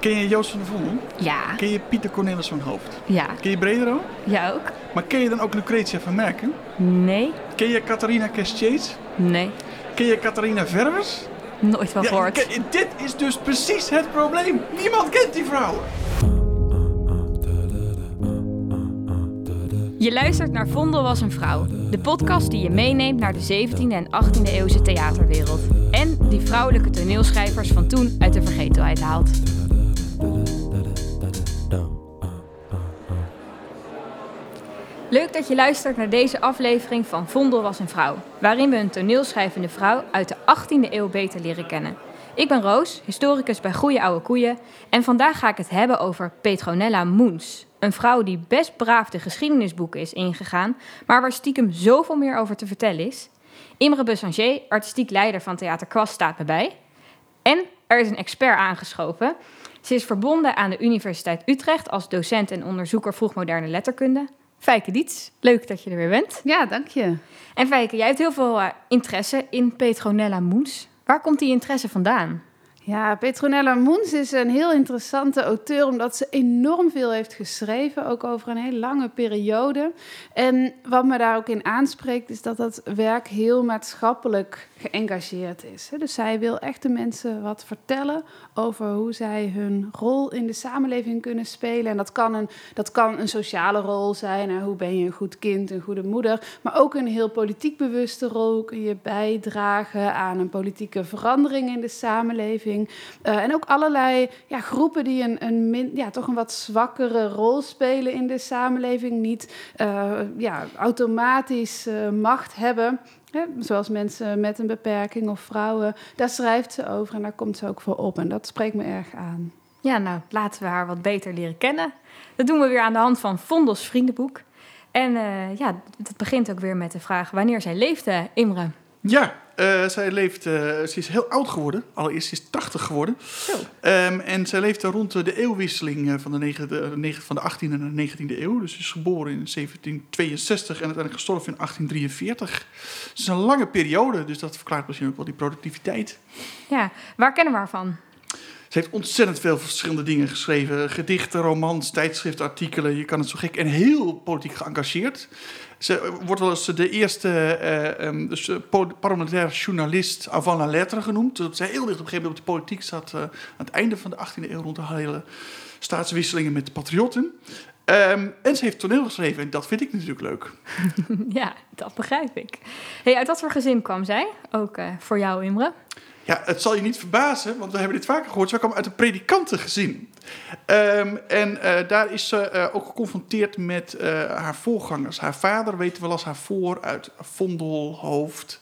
Ken je Joost van der Vondel? Ja. Ken je Pieter Cornelis van Hoofd? Ja. Ken je Bredero? Ja ook? Maar ken je dan ook Lucretia van Merken? Nee. Ken je Catharina Kestjeets? Nee. Ken je Catharina Verwers? Nooit van gehoord. ken- dit is dus precies het probleem. Niemand kent die vrouwen. Je luistert naar Vondel was een vrouw. De podcast die je meeneemt naar de 17e en 18e eeuwse theaterwereld. En die vrouwelijke toneelschrijvers van toen uit de vergetelheid haalt. Leuk dat je luistert naar deze aflevering van Vondel was een vrouw. Waarin we een toneelschrijvende vrouw uit de 18e eeuw beter leren kennen. Ik ben Roos, historicus bij Goeie Oude Koeien. En vandaag ga ik het hebben over Petronella Moens. Een vrouw die best braaf de geschiedenisboeken is ingegaan, maar waar stiekem zoveel meer over te vertellen is. Imre Bussanger, artistiek leider van Theater Kwast, staat me bij. En er is een expert aangeschoven. Ze is verbonden aan de Universiteit Utrecht als docent en onderzoeker vroegmoderne letterkunde. Fijke Diets, leuk dat je er weer bent. Ja, dank je. En Fijke, jij hebt heel veel eh, interesse in Petronella Moens. Waar komt die interesse vandaan? Ja, Petronella Moens is een heel interessante auteur omdat ze enorm veel heeft geschreven, ook over een hele lange periode. En wat me daar ook in aanspreekt, is dat dat werk heel maatschappelijk geëngageerd is. Dus zij wil echt de mensen wat vertellen over hoe zij hun rol in de samenleving kunnen spelen. En dat kan een, dat kan een sociale rol zijn, hoe ben je een goed kind, een goede moeder, maar ook een heel politiek bewuste rol. Kun je bijdragen aan een politieke verandering in de samenleving? Uh, en ook allerlei ja, groepen die een, een min, ja, toch een wat zwakkere rol spelen in de samenleving, niet uh, ja, automatisch uh, macht hebben. Hè, zoals mensen met een beperking of vrouwen. Daar schrijft ze over en daar komt ze ook voor op. En dat spreekt me erg aan. Ja, nou, laten we haar wat beter leren kennen. Dat doen we weer aan de hand van Vondels Vriendenboek. En uh, ja, dat begint ook weer met de vraag wanneer zij leefde, Imre. Ja, uh, zij leeft, uh, ze is heel oud geworden. Allereerst ze is 80 geworden. Um, en zij leefde rond de eeuwwisseling van de, 9, de, van de 18e en de 19e eeuw. Dus ze is geboren in 1762 en uiteindelijk gestorven in 1843. Het is een lange periode, dus dat verklaart misschien ook wel die productiviteit. Ja, waar kennen we haar van? Ze heeft ontzettend veel verschillende dingen geschreven. Gedichten, romans, tijdschriftartikelen. Je kan het zo gek. En heel politiek geëngageerd. Ze wordt wel eens de eerste uh, um, dus, parlementaire journalist avant la lettre genoemd. Zij heel dicht op een gegeven moment op de politiek zat. Aan het einde van de 18e eeuw rond de hele staatswisselingen met de patriotten. Um, en ze heeft toneel geschreven en dat vind ik natuurlijk leuk. ja, dat begrijp ik. Hey, uit wat voor gezin kwam zij? Ook voor jou, Imre? Ja, het zal je niet verbazen, want we hebben dit vaker gehoord. Ze kwam uit een predikantengezin. Um, en uh, daar is ze uh, ook geconfronteerd met uh, haar voorgangers. Haar vader weten we las haar voor uit Vondelhoofd.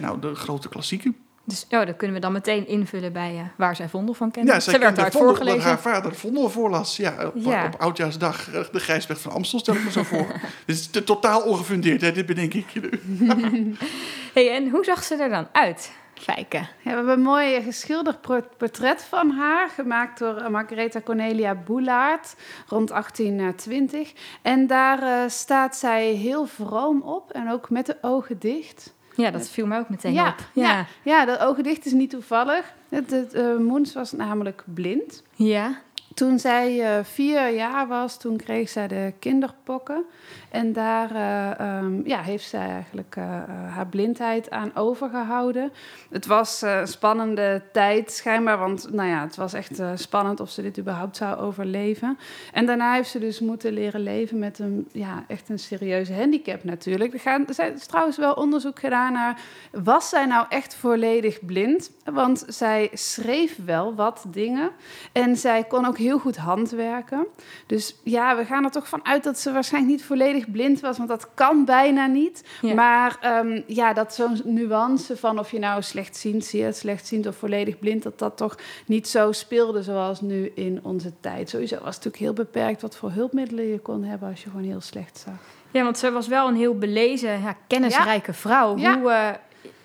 nou, de grote klassieken. Dus oh, dat kunnen we dan meteen invullen bij waar zij Vondel van kende. Ja, zij ze werd Vondel, voorgelezen. haar vader Vondel voorlas. Ja, op, Ja. op Oudjaarsdag de Grijsberg van Amstel stel ik me zo voor. Dit is totaal ongefundeerd, hè? dit bedenk ik je nu. Hey, en hoe zag ze er dan uit, Fijke? Ja, we hebben een mooi geschilderd portret van haar, gemaakt door uh, Margaretha Cornelia Boulaert rond 1820. En daar uh, staat zij heel vroom op en ook met de ogen dicht. Ja, dat viel me ook meteen Ja, op. ja. Ja, dat ogen dicht is niet toevallig. Het, het, uh, Moens was namelijk blind. Ja. Toen zij uh, vier jaar was, toen kreeg zij de kinderpokken. En daar uh, um, ja, heeft zij eigenlijk uh, haar blindheid aan overgehouden. Het was een spannende tijd schijnbaar, want nou ja, het was echt spannend of ze dit überhaupt zou overleven. En daarna heeft ze dus moeten leren leven met een, ja, echt een serieuze handicap natuurlijk. Er, gaan, is trouwens wel onderzoek gedaan naar, was zij nou echt volledig blind? Want zij schreef wel wat dingen en zij kon ook heel goed handwerken. Dus ja, we gaan er toch van uit dat ze waarschijnlijk niet volledig blind was, want dat kan bijna niet. Ja. Maar um, ja, dat zo'n nuance van of je nou slechtziend, zeer slechtziend of volledig blind, dat dat toch niet zo speelde zoals nu in onze tijd. Sowieso was het natuurlijk heel beperkt wat voor hulpmiddelen je kon hebben als je gewoon heel slecht zag. Ja, want ze was wel een heel belezen, ja, kennisrijke vrouw. Hoe, uh,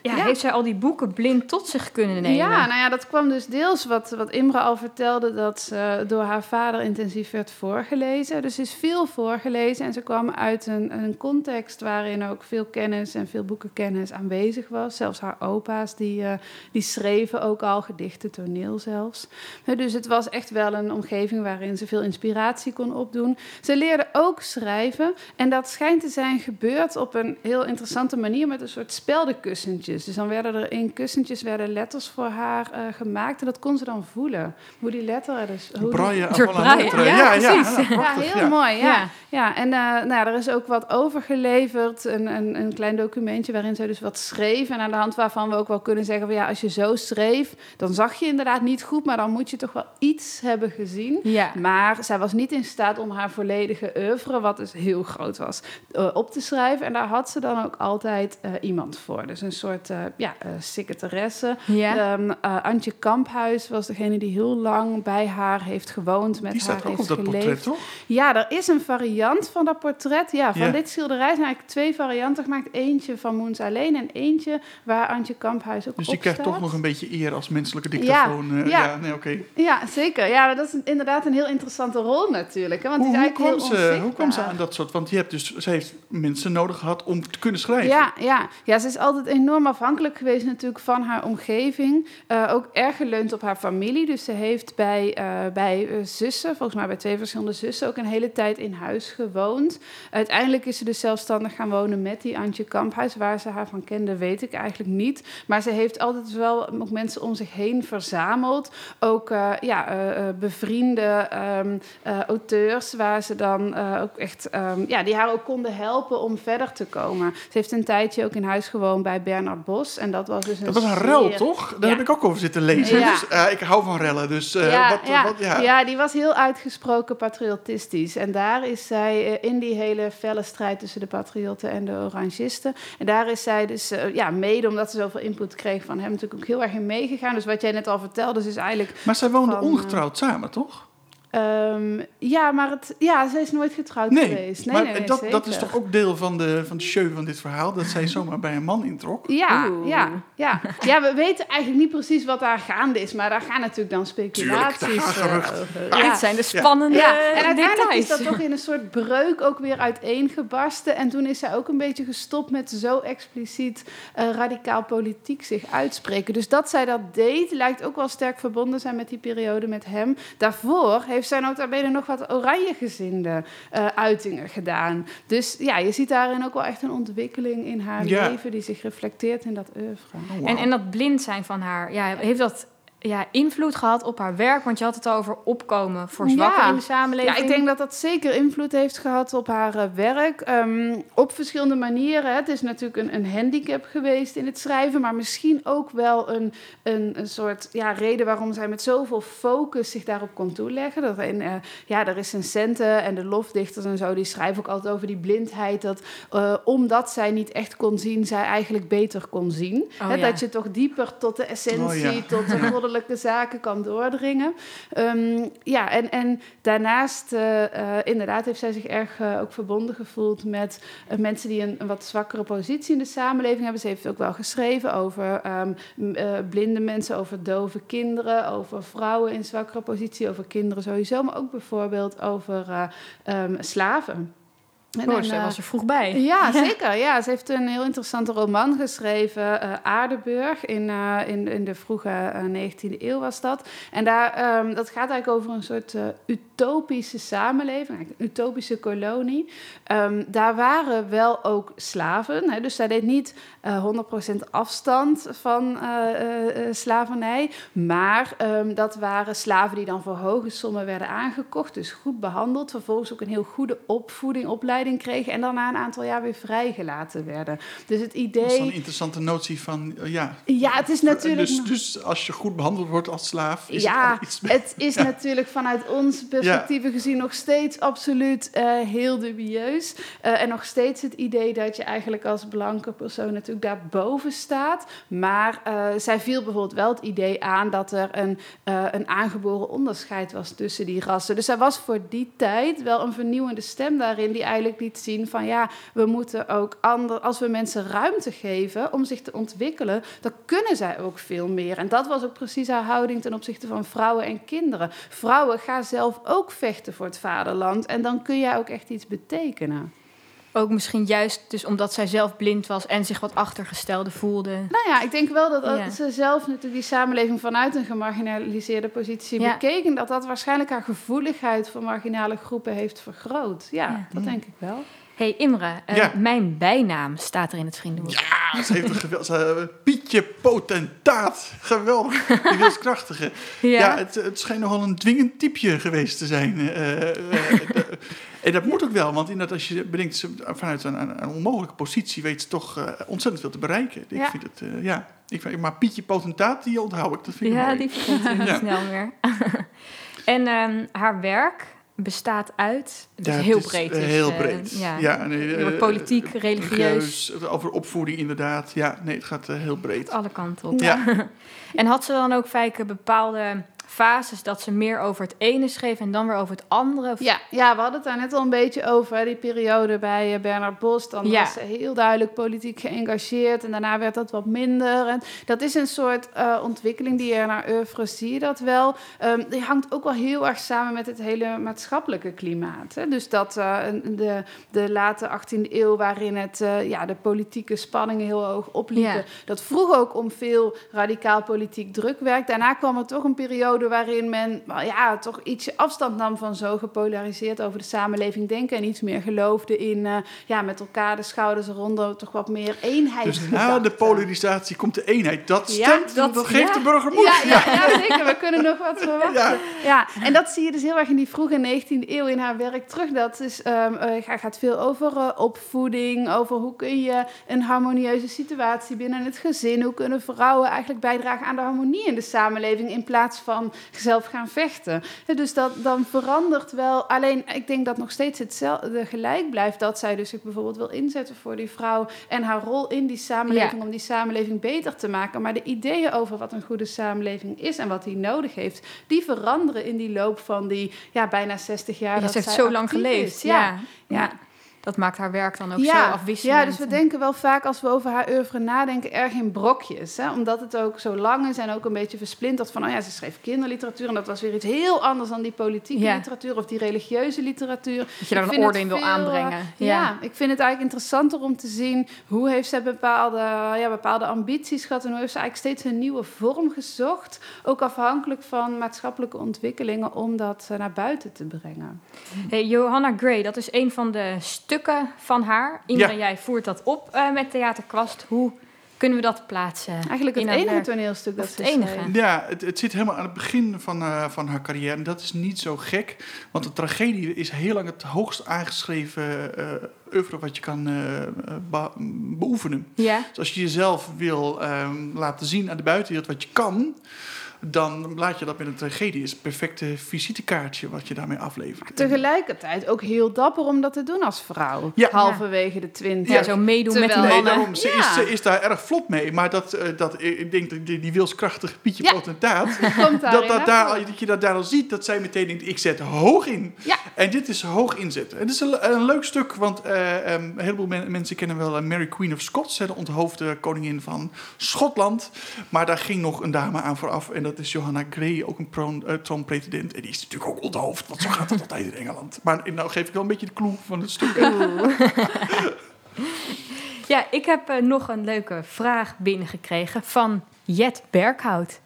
ja, Ja. heeft zij al die boeken blind tot zich kunnen nemen? Ja, nou ja, dat kwam dus deels wat, wat Imre al vertelde, dat ze door haar vader intensief werd voorgelezen. Dus ze is veel voorgelezen en ze kwam uit een, een context waarin ook veel kennis en veel boekenkennis aanwezig was. Zelfs haar opa's, die, eh, die schreven ook al gedichten, toneel zelfs. Hè, Dus het was echt wel een omgeving waarin ze veel inspiratie kon opdoen. Ze leerde ook schrijven en dat schijnt te zijn gebeurd op een heel interessante manier met een soort speldenkussentjes. Dus dan werden er in kussentjes werden letters voor haar eh, gemaakt en dat kon ze dan voelen. Hoe die letter dus... Hoe die- Braille la braille. Ja, Ja, ja, precies. ja, ja, prachtig, heel ja. mooi. Ja. Ja. Ja. en eh, nou, er is ook wat overgeleverd. Een, een, een klein documentje waarin zij dus wat schreef. En aan de hand waarvan we ook wel kunnen zeggen: van, ja, als je zo schreef, dan zag je inderdaad niet goed, maar dan moet je toch wel iets hebben gezien. Ja. Maar zij was niet in staat om haar volledige oeuvre, wat dus heel groot was, eh, op te schrijven. En daar had ze dan ook altijd eh, iemand voor. Dus een soort eh, ja, eh, secretaresse. Ja. Ehm, eh, Antje Kamphuis was degene die heel lang bij haar heeft gewoond, met Die haar staat ook heeft op dat geleefd. portret, toch? Ja, er is een variant van dat portret. Ja, van Ja. dit schilderij zijn eigenlijk twee varianten gemaakt. Eentje van Moens alleen en eentje waar Antje Kamphuis ook Dus op die krijgt staat. toch nog een beetje eer als menselijke dictafoon. eh, ja. ja, nee, oké. Ja, zeker. Ja, dat is een- inderdaad een heel interessante rol natuurlijk. Hè? Want Hoe, die is hoe, kwam heel ze, hoe kwam ze aan dat soort... Want je hebt dus, ze heeft mensen nodig gehad om te kunnen schrijven. Ja, ja. ja, ze is altijd enorm afhankelijk geweest natuurlijk van haar omgeving. Eh, ook erg geleund op haar familie. Dus ze heeft bij, eh, bij eh, zussen, volgens mij bij twee verschillende zussen, ook een hele tijd in huis gewoond. Uiteindelijk is ze dus zelfstandig gaan wonen met die Antje Kamphuis. Waar ze haar van kende, weet ik eigenlijk niet. Maar ze heeft altijd wel mensen om zich heen verzameld. Ook eh, ja, bevriende ehm, eh, auteurs, waar ze dan ook echt, ehm, ja, die haar ook konden helpen om verder te komen. Ze heeft een tijdje ook in huis gewoond bij Bernard Bos. En dat was dus een Dat was een rel, toch? Daar Ja. heb ik ook over zitten lezen. Ja. Dus, eh, ik hou van rellen, dus eh, ja, wat, ja, wat, ja. ja, die was heel uitgesproken patriotistisch. En daar is zij eh, in die hele felle strijd tussen de patriotten en de orangisten. En daar is zij dus, ja, mede omdat ze zoveel input kreeg van hem, natuurlijk ook heel erg in meegegaan. Dus wat jij net al vertelde, dus is eigenlijk. Maar zij woonden ongetrouwd samen, toch? Ehm, ja, maar het, ja, ze is nooit getrouwd Nee, geweest. Nee, maar nee, nee, dat, dat is toch ook deel van de, van de show van dit verhaal... dat zij zomaar bij een man introk? Ja, Oeh. ja, ja. ja, we weten eigenlijk niet precies wat daar gaande is, maar daar gaan natuurlijk dan speculaties Tuurlijk, eh, geruchten. over. Ja. Dit zijn de spannende Ja, en uiteindelijk details. is dat toch in een soort breuk ook weer uiteengebarsten. En toen is zij ook een beetje gestopt met zo expliciet eh, radicaal politiek zich uitspreken. Dus dat zij dat deed, lijkt ook wel sterk verbonden zijn met die periode met hem. Daarvoor heeft zij nota bene nog wat oranjegezinde eh uitingen gedaan. Dus ja, je ziet daarin ook wel echt een ontwikkeling in haar Ja. leven die zich reflecteert in dat oeuvre. Oh. En, en dat blind zijn van haar, ja, heeft dat ja, invloed gehad op haar werk? Want je had het over opkomen voor zwakken Ja. in de samenleving. Ja, ik denk dat dat zeker invloed heeft gehad op haar eh, werk. Ehm, op verschillende manieren. Het is natuurlijk een, een handicap geweest in het schrijven, maar misschien ook wel een, een, een soort ja, reden waarom zij met zoveel focus zich daarop kon toeleggen. Dat in, eh, ja, de recensenten en de lofdichters en zo, die schrijven ook altijd over die blindheid. Dat eh, omdat zij niet echt kon zien, zij eigenlijk beter kon zien. Oh, ja. Dat je toch dieper tot de essentie, Oh, ja. tot de zaken kan doordringen. Ehm, ja, en, en daarnaast, eh, eh, inderdaad, heeft zij zich erg eh, ook verbonden gevoeld met mensen die een, wat zwakkere positie in de samenleving hebben. Ze heeft ook wel geschreven over ehm, eh, blinde mensen, over dove kinderen, over vrouwen in zwakkere positie, over kinderen sowieso, maar ook bijvoorbeeld over eh, ehm, slaven. En Oh, ze eh, was er vroeg bij. ja, zeker. Ja, ze heeft een heel interessante roman geschreven, eh Aardeburg, in, eh, in, in de vroege eh, 19e eeuw was dat. En daar, ehm, dat gaat eigenlijk over een soort utopische samenleving, een utopische kolonie. Ehm, daar waren wel ook slaven, hè, dus zij deed niet eh 100% afstand van slavernij, maar ehm, dat waren slaven die dan voor hoge sommen werden aangekocht, dus goed behandeld, vervolgens ook een heel goede opvoeding, opleiding kregen en dan na een aantal jaar weer vrijgelaten werden. Dus het Dat is een idee... interessante notie van, eh, ja... Ja, het is natuurlijk... Dus, dus als je goed behandeld wordt als slaaf, is ja, er iets... het is natuurlijk vanuit onze perspectieven gezien nog steeds absoluut eh, heel dubieus. Eh, en nog steeds het idee dat je eigenlijk als blanke persoon natuurlijk daarboven staat. Maar zij viel bijvoorbeeld wel het idee aan dat er een, een aangeboren onderscheid was tussen die rassen. Dus zij was voor die tijd wel een vernieuwende stem daarin, die eigenlijk duidelijk liet zien van ja, we moeten ook ander, als we mensen ruimte geven om zich te ontwikkelen, dan kunnen zij ook veel meer. En dat was ook precies haar houding ten opzichte van vrouwen en kinderen. Vrouwen, gaan zelf ook vechten voor het vaderland en dan kun jij ook echt iets betekenen. Ook misschien juist dus omdat zij zelf blind was en zich wat achtergestelde voelde. Nou ja, ik denk wel dat Ja. ze zelf natuurlijk die samenleving vanuit een gemarginaliseerde positie Ja. bekeken, dat dat waarschijnlijk haar gevoeligheid voor marginale groepen heeft vergroot. Ja, Ja. dat denk ik wel. Hey Imre, eh, Ja. mijn bijnaam staat er in het vriendenboek. Ja, ze heeft een geweldig... Pietje potentaat. Geweldig. Die wilskrachtige. Ja, het, het schijnt nogal een dwingend typeje geweest te zijn. eh, eh, en dat moet ook wel, want inderdaad, als je bedenkt, vanuit een, onmogelijke positie weet ze toch ontzettend veel te bereiken. Ik Ja. vind het, ja. Ik, vind- maar Pietje potentaat, die onthoud ik. Dat vind ik Ja, mooi. die vergeet ik niet Ja. snel meer. en ehm, haar werk bestaat uit, Ja, het heel is, breed. eh, dus, heel eh, breed. ja. ja nee, eh, politiek, religieus, over opvoeding inderdaad. Ja, nee, het gaat heel breed. alle kanten op. Ja. En had ze dan ook vaak bepaalde fases dat ze meer over het ene schreef en dan weer over het andere? Of- Ja, ja, we hadden het daar net al een beetje over, die periode bij eh, Bernard Bos. Dan Ja. was ze heel duidelijk politiek geëngageerd en daarna werd dat wat minder. En dat is een soort eh, ontwikkeling die je naar oeuvre zie je dat wel. Ehm, die hangt ook wel heel erg samen met het hele maatschappelijke klimaat. Hè. Dus dat eh, de, de late 18e eeuw, waarin het, ja, de politieke spanningen heel hoog opliepen. Ja. Dat vroeg ook om veel radicaal politiek drukwerk. Daarna kwam er toch een periode waarin men ja, toch ietsje afstand nam van zo gepolariseerd over de samenleving denken. En iets meer geloofde in eh, ja, met elkaar de schouders eronder, toch wat meer eenheid. Dus na de polarisatie komt de eenheid. Dat Ja, stemt, dat- dat, geeft ja. de burger moed. Ja, ja, ja, zeker. We kunnen nog wat verwachten. Ja. Ja. en dat zie je dus heel erg in die vroege 19e eeuw in haar werk terug. Dat is, gaat- gaat veel over eh, opvoeding, over hoe kun je een harmonieuze situatie binnen het gezin, hoe kunnen vrouwen eigenlijk bijdragen aan de harmonie in de samenleving in plaats van zelf gaan vechten. Dus dat dan verandert wel. Alleen ik denk dat nog steeds hetzelfde gelijk blijft dat zij dus zich bijvoorbeeld wil inzetten voor die vrouw en haar rol in die samenleving Ja. om die samenleving beter te maken. Maar de ideeën over wat een goede samenleving is en wat die nodig heeft, die veranderen in die loop van die ja, bijna 60 jaar. Ja, dat ze heeft zij zo lang geleefd. is. Ja. Ja. Ja. Dat maakt haar werk dan ook zo afwisselend. ja, dus we denken wel vaak als we over haar oeuvre nadenken erg in brokjes. Hè? Omdat het ook zo lang is en ook een beetje versplinterd van... oh ja, ze schreef kinderliteratuur en dat was weer iets heel anders dan die politieke Ja. literatuur... of die religieuze literatuur. Dat je daar een in wil aanbrengen. eh, ja. ik vind het eigenlijk interessanter om te zien... hoe heeft zij bepaalde, ja, bepaalde ambities gehad... en hoe heeft ze eigenlijk steeds een nieuwe vorm gezocht. Ook afhankelijk van maatschappelijke ontwikkelingen... om dat eh, naar buiten te brengen. Hey, Johanna Gray, dat is een van de stukken van haar. Imre, Ja. jij voert dat op eh, met Theaterkwast. Hoe kunnen we dat plaatsen? Eigenlijk het enige werk? toneelstuk dat het enige? schreef. Ja, het, het zit helemaal aan het begin van, eh, van haar carrière. En dat is niet zo gek. Want de tragedie is heel lang het hoogst aangeschreven eh oeuvre wat je kan eh, eh, be- beoefenen. Ja, Dus als je jezelf wil ehm, laten zien aan de buitenwereld wat je kan... dan laat je dat met een tragedie. is een perfecte visitekaartje wat je daarmee aflevert. Tegelijkertijd ook heel dapper om dat te doen als vrouw. Ja. Halverwege de twintig. ja, zo meedoen met Nee, mannen. daarom. Ze, Ja. is, ze is daar erg vlot mee. Maar dat, eh, dat, ik denk dat die, die wilskrachtige Pietje Ja. Potentaat... Komt dat, dat, daar, dat je dat daar al ziet, dat zij meteen denkt, ik zet hoog in. Ja. En dit is hoog inzetten. Het is een, een leuk stuk, want eh, ehm, een heleboel men- mensen kennen wel eh, Mary Queen of Scots, hè, de onthoofde koningin van Schotland. Maar daar ging nog een dame aan vooraf en dat is Johanna Gray, ook een eh, troonpretendent. En die is natuurlijk ook onthoofd, want zo gaat het altijd in Engeland. Maar nou geef ik wel een beetje de clue van het stuk. Ja, ik heb eh, nog een leuke vraag binnengekregen van Jet Berghout.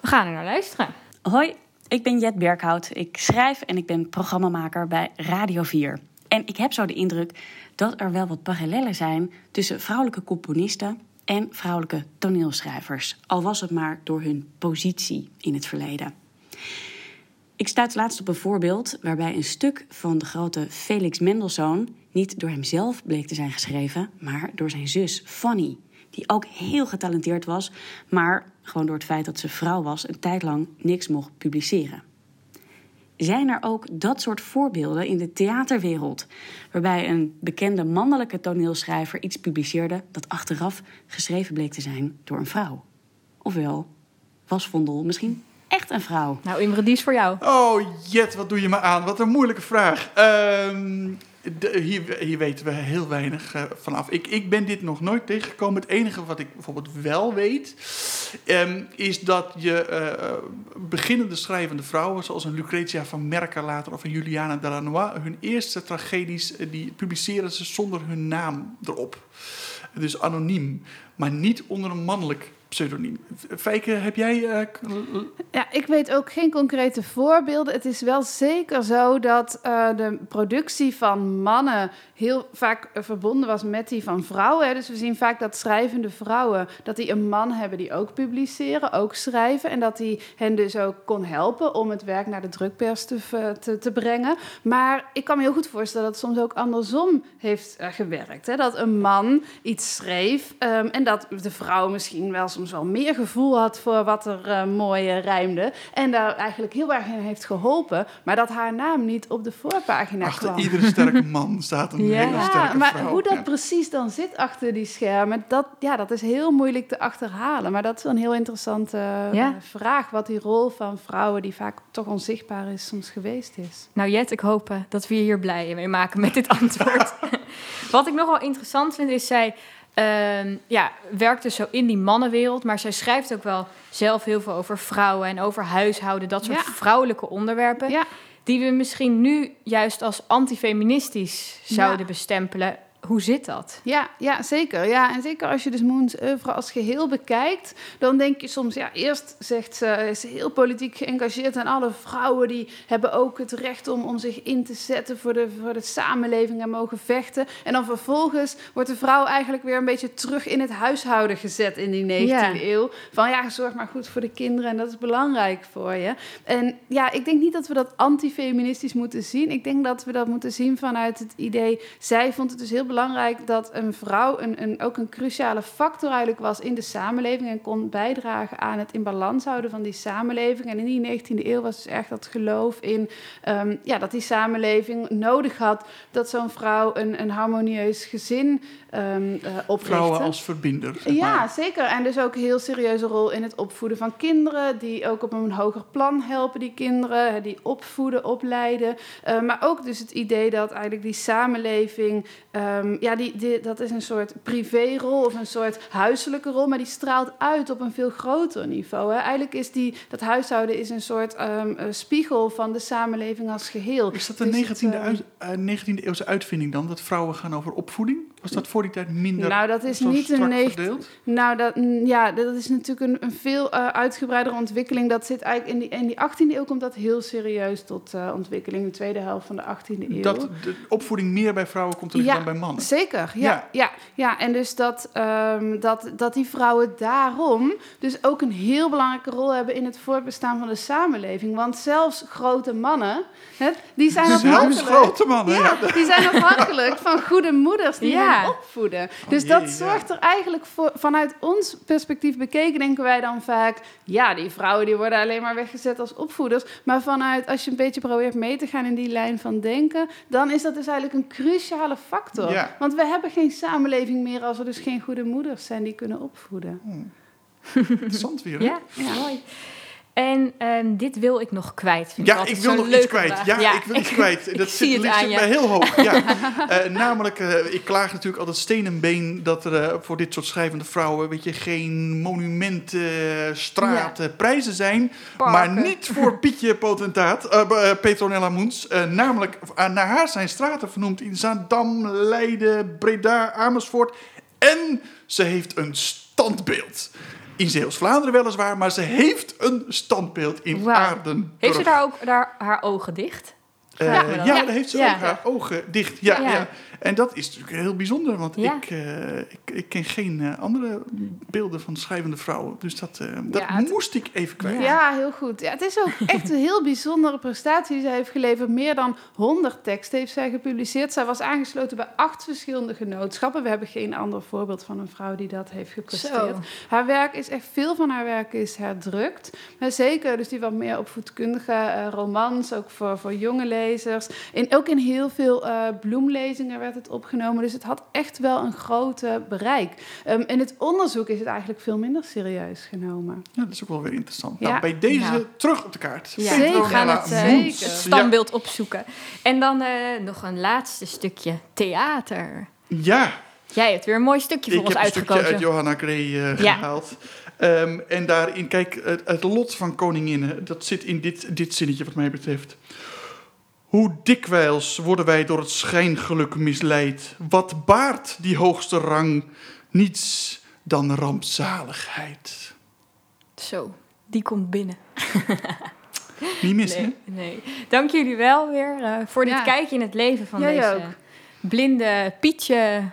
We gaan er naar luisteren. Hoi, ik ben Jet Berghout. Ik schrijf en ik ben programmamaker bij Radio 4. En ik heb zo de indruk dat er wel wat parallellen zijn tussen vrouwelijke componisten en vrouwelijke toneelschrijvers. Al was het maar door hun positie in het verleden. Ik stuit laatst op een voorbeeld waarbij een stuk van de grote Felix Mendelssohn niet door hemzelf bleek te zijn geschreven, maar door zijn zus Fanny, die ook heel getalenteerd was, maar gewoon door het feit dat ze vrouw was een tijd lang niks mocht publiceren. Zijn er ook dat soort voorbeelden in de theaterwereld, waarbij een bekende mannelijke toneelschrijver iets publiceerde dat achteraf geschreven bleek te zijn door een vrouw? Ofwel, was Vondel misschien echt een vrouw? Nou, Imre, die is voor jou. Oh, Jet, wat doe je me aan? Wat een moeilijke vraag. Ehm, hier, weten we heel weinig eh, vanaf. Ik, ik ben dit nog nooit tegengekomen. Het enige wat ik bijvoorbeeld wel weet, ehm, is dat je eh, eh, beginnende schrijvende vrouwen, zoals een Lucretia van Merca later of een Juliana Delanois, hun eerste tragedies, die publiceren ze zonder hun naam erop. Dus anoniem, maar niet onder een mannelijk pseudoniem. Fijke, heb jij... eh, Ja, ik weet ook geen concrete voorbeelden. Het is wel zeker zo dat eh, de productie van mannen heel vaak eh, verbonden was met die van vrouwen. Dus we zien vaak dat schrijvende vrouwen, dat die een man hebben die ook publiceren, ook schrijven. En dat die hen dus ook kon helpen om het werk naar de drukpers te, te, te brengen. Maar ik kan me heel goed voorstellen dat het soms ook andersom heeft gewerkt. Hè? Dat een man iets schreef ehm, en dat de vrouw misschien wel wel meer gevoel had voor wat er eh, mooi rijmde. En daar eigenlijk heel erg in heeft geholpen. Maar dat haar naam niet op de voorpagina achter kwam. iedere sterke man staat een Ja. hele Ja, sterke maar vrouw. hoe dat Ja. precies dan zit achter die schermen, dat, ja, dat is heel moeilijk te achterhalen. Maar dat is een heel interessante eh, Ja. vraag, wat die rol van vrouwen, die vaak toch onzichtbaar is, soms geweest is. Nou Jet, ik hoop eh, dat we je hier blij mee maken met dit antwoord. Wat ik nog wel interessant vind is, zij ehm, ja, werkt dus zo in die mannenwereld, maar zij schrijft ook wel zelf heel veel over vrouwen en over huishouden, dat soort Ja. vrouwelijke onderwerpen, Ja, die we misschien nu juist als antifeministisch zouden Ja. bestempelen. Hoe zit dat? Ja, ja, zeker. Ja, en zeker als je dus Moons oeuvre als geheel bekijkt, dan denk je soms, ja, eerst zegt ze, is ze heel politiek geëngageerd en alle vrouwen die hebben ook het recht om, om zich in te zetten voor de, voor de samenleving en mogen vechten. En dan vervolgens wordt de vrouw eigenlijk weer een beetje terug in het huishouden gezet in die 19e Ja. eeuw. Van ja, zorg maar goed voor de kinderen en dat is belangrijk voor je. En ja, ik denk niet dat we dat antifeministisch moeten zien. Ik denk dat we dat moeten zien vanuit het idee, zij vond het dus heel belangrijk dat een vrouw een, een, ook een cruciale factor eigenlijk was in de samenleving en kon bijdragen aan het in balans houden van die samenleving. En in die 19e eeuw was dus echt dat geloof in ehm, ja, dat die samenleving nodig had dat zo'n vrouw een, een harmonieus gezin ehm oprichtte. Vrouwen als verbinder. zeg Ja, zeker. En dus ook een heel serieuze rol in het opvoeden van kinderen. Die ook op een hoger plan helpen, die kinderen. Die opvoeden, opleiden. Eh, maar ook dus het idee dat eigenlijk die samenleving... ehm, ja, die, die, dat is een soort privérol of een soort huiselijke rol. Maar die straalt uit op een veel groter niveau. Hè. Eigenlijk is die, dat huishouden is een soort ehm, eh, spiegel van de samenleving als geheel. Is dat een Dus het, 19e, eh, uit- eh, 19e eeuwse uitvinding dan? Dat vrouwen gaan over opvoeding? Was dat voor die tijd minder Nou, dat is niet een strak 19 verdeeld? Nou, dat, mm, ja, dat is natuurlijk een, een veel eh, uitgebreidere ontwikkeling. Dat zit eigenlijk in die, in die 18e eeuw komt dat heel serieus tot eh, ontwikkeling. De tweede helft van de 18e eeuw. Dat de opvoeding meer bij vrouwen komt te liggen Ja, dan bij mannen. Zeker, ja. Ja. ja. ja, En dus dat, ehm, dat, dat die vrouwen daarom dus ook een heel belangrijke rol hebben in het voortbestaan van de samenleving. Want zelfs grote mannen, hè, die zijn Zelfs afhankelijk... grote mannen, ja. Ja, die zijn afhankelijk van goede moeders die Ja. hen opvoeden. dus jee, dat ja. zorgt er eigenlijk voor, vanuit ons perspectief bekeken, denken wij dan vaak, ja, die vrouwen die worden alleen maar weggezet als opvoeders. Maar vanuit, als je een beetje probeert mee te gaan in die lijn van denken, dan is dat dus eigenlijk een cruciale factor. Ja. Want we hebben geen samenleving meer als er dus geen goede moeders zijn die kunnen opvoeden. Interessant weer, hè? Ja, mooi. En ehm, dit wil ik nog kwijt. Vind Ja, ik wil nog iets kwijt. Ja, ik wil iets kwijt. Dat zit, het ligt zit mij heel hoog. Ja. Eh, namelijk, eh, ik klaag natuurlijk altijd steen en been dat er eh, voor dit soort schrijvende vrouwen, weet je, geen monumenten, straten, prijzen zijn. Parken. Maar niet voor Pietje Potentaat, Petronella Moens. Namelijk, naar haar zijn straten vernoemd in Zaandam, Leiden, Breda, Amersfoort. En ze heeft een standbeeld. In Zeeuws-Vlaanderen weliswaar, maar ze heeft een standbeeld in. Aardenburg. Heeft ze daar ook daar haar ogen dicht? Eh, ja, Ja. heeft ze Ja. ook haar ogen dicht. Ja, Ja. En dat is natuurlijk heel bijzonder, want Ja. ik, eh, ik, ik ken geen eh, andere beelden van schrijvende vrouwen. Dus dat, eh, dat Ja, het- moest ik even kwijt. Ja. heel goed. Ja, het is ook echt een heel bijzondere prestatie die zij heeft geleverd. Meer dan 100 teksten heeft zij gepubliceerd. Zij was aangesloten bij acht verschillende genootschappen. We hebben geen ander voorbeeld van een vrouw die dat heeft gepresteerd. Zo. Haar werk is echt, veel van haar werk is herdrukt. Maar zeker dus die wat meer opvoedkundige romans, ook voor, voor jongeleden. lezers. En ook in heel veel uh, bloemlezingen werd het opgenomen. Dus het had echt wel een grote bereik. Um, in het onderzoek is het eigenlijk veel minder serieus genomen. Ja, dat is ook wel weer interessant. Nou, bij deze terug op de kaart. Ja, we gaan het, uh, standbeeld opzoeken. En dan uh, nog een laatste stukje theater. Ja. Jij hebt weer een mooi stukje voor ik ons uitgekozen. Ik heb een stukje uit Johanna Gray uh, gehaald. Um, en daarin, kijk, het, het, lot van koninginnen, dat zit in dit, dit zinnetje wat mij betreft. Hoe dikwijls worden wij door het schijngeluk misleid. Wat baart die hoogste rang? Niets dan rampzaligheid. Zo, die komt binnen. Niet missen. Nee, nee. Dank jullie wel weer uh, voor dit ja. kijkje in het leven van Jij deze ook. blinde Pietje.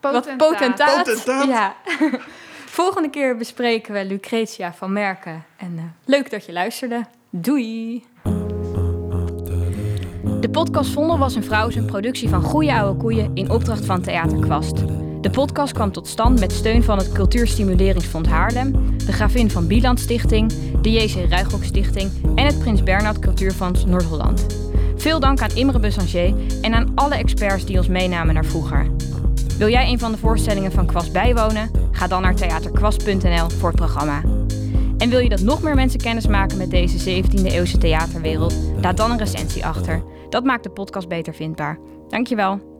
Potentaat. Wat potentaat. Potentaat. Ja. Volgende keer bespreken we Lucretia van Merken. En uh, leuk dat je luisterde. Doei! De podcast Vondel was een vrouw een productie van Goeie Oude Koeien in opdracht van Theater Kwast. De podcast kwam tot stand met steun van het Cultuurstimuleringsfonds Haarlem, de Gravin van Bieland Stichting, de JC Ruigrok Stichting en het Prins Bernhard Cultuurfonds Noord-Holland. Veel dank aan Imre Bussanger en aan alle experts die ons meenamen naar vroeger. Wil jij een van de voorstellingen van Kwast bijwonen? Ga dan naar theaterkwast.nl voor het programma. En wil je dat nog meer mensen kennis maken met deze 17e eeuwse theaterwereld? Laat dan een recensie achter. Dat maakt de podcast beter vindbaar. Dankjewel.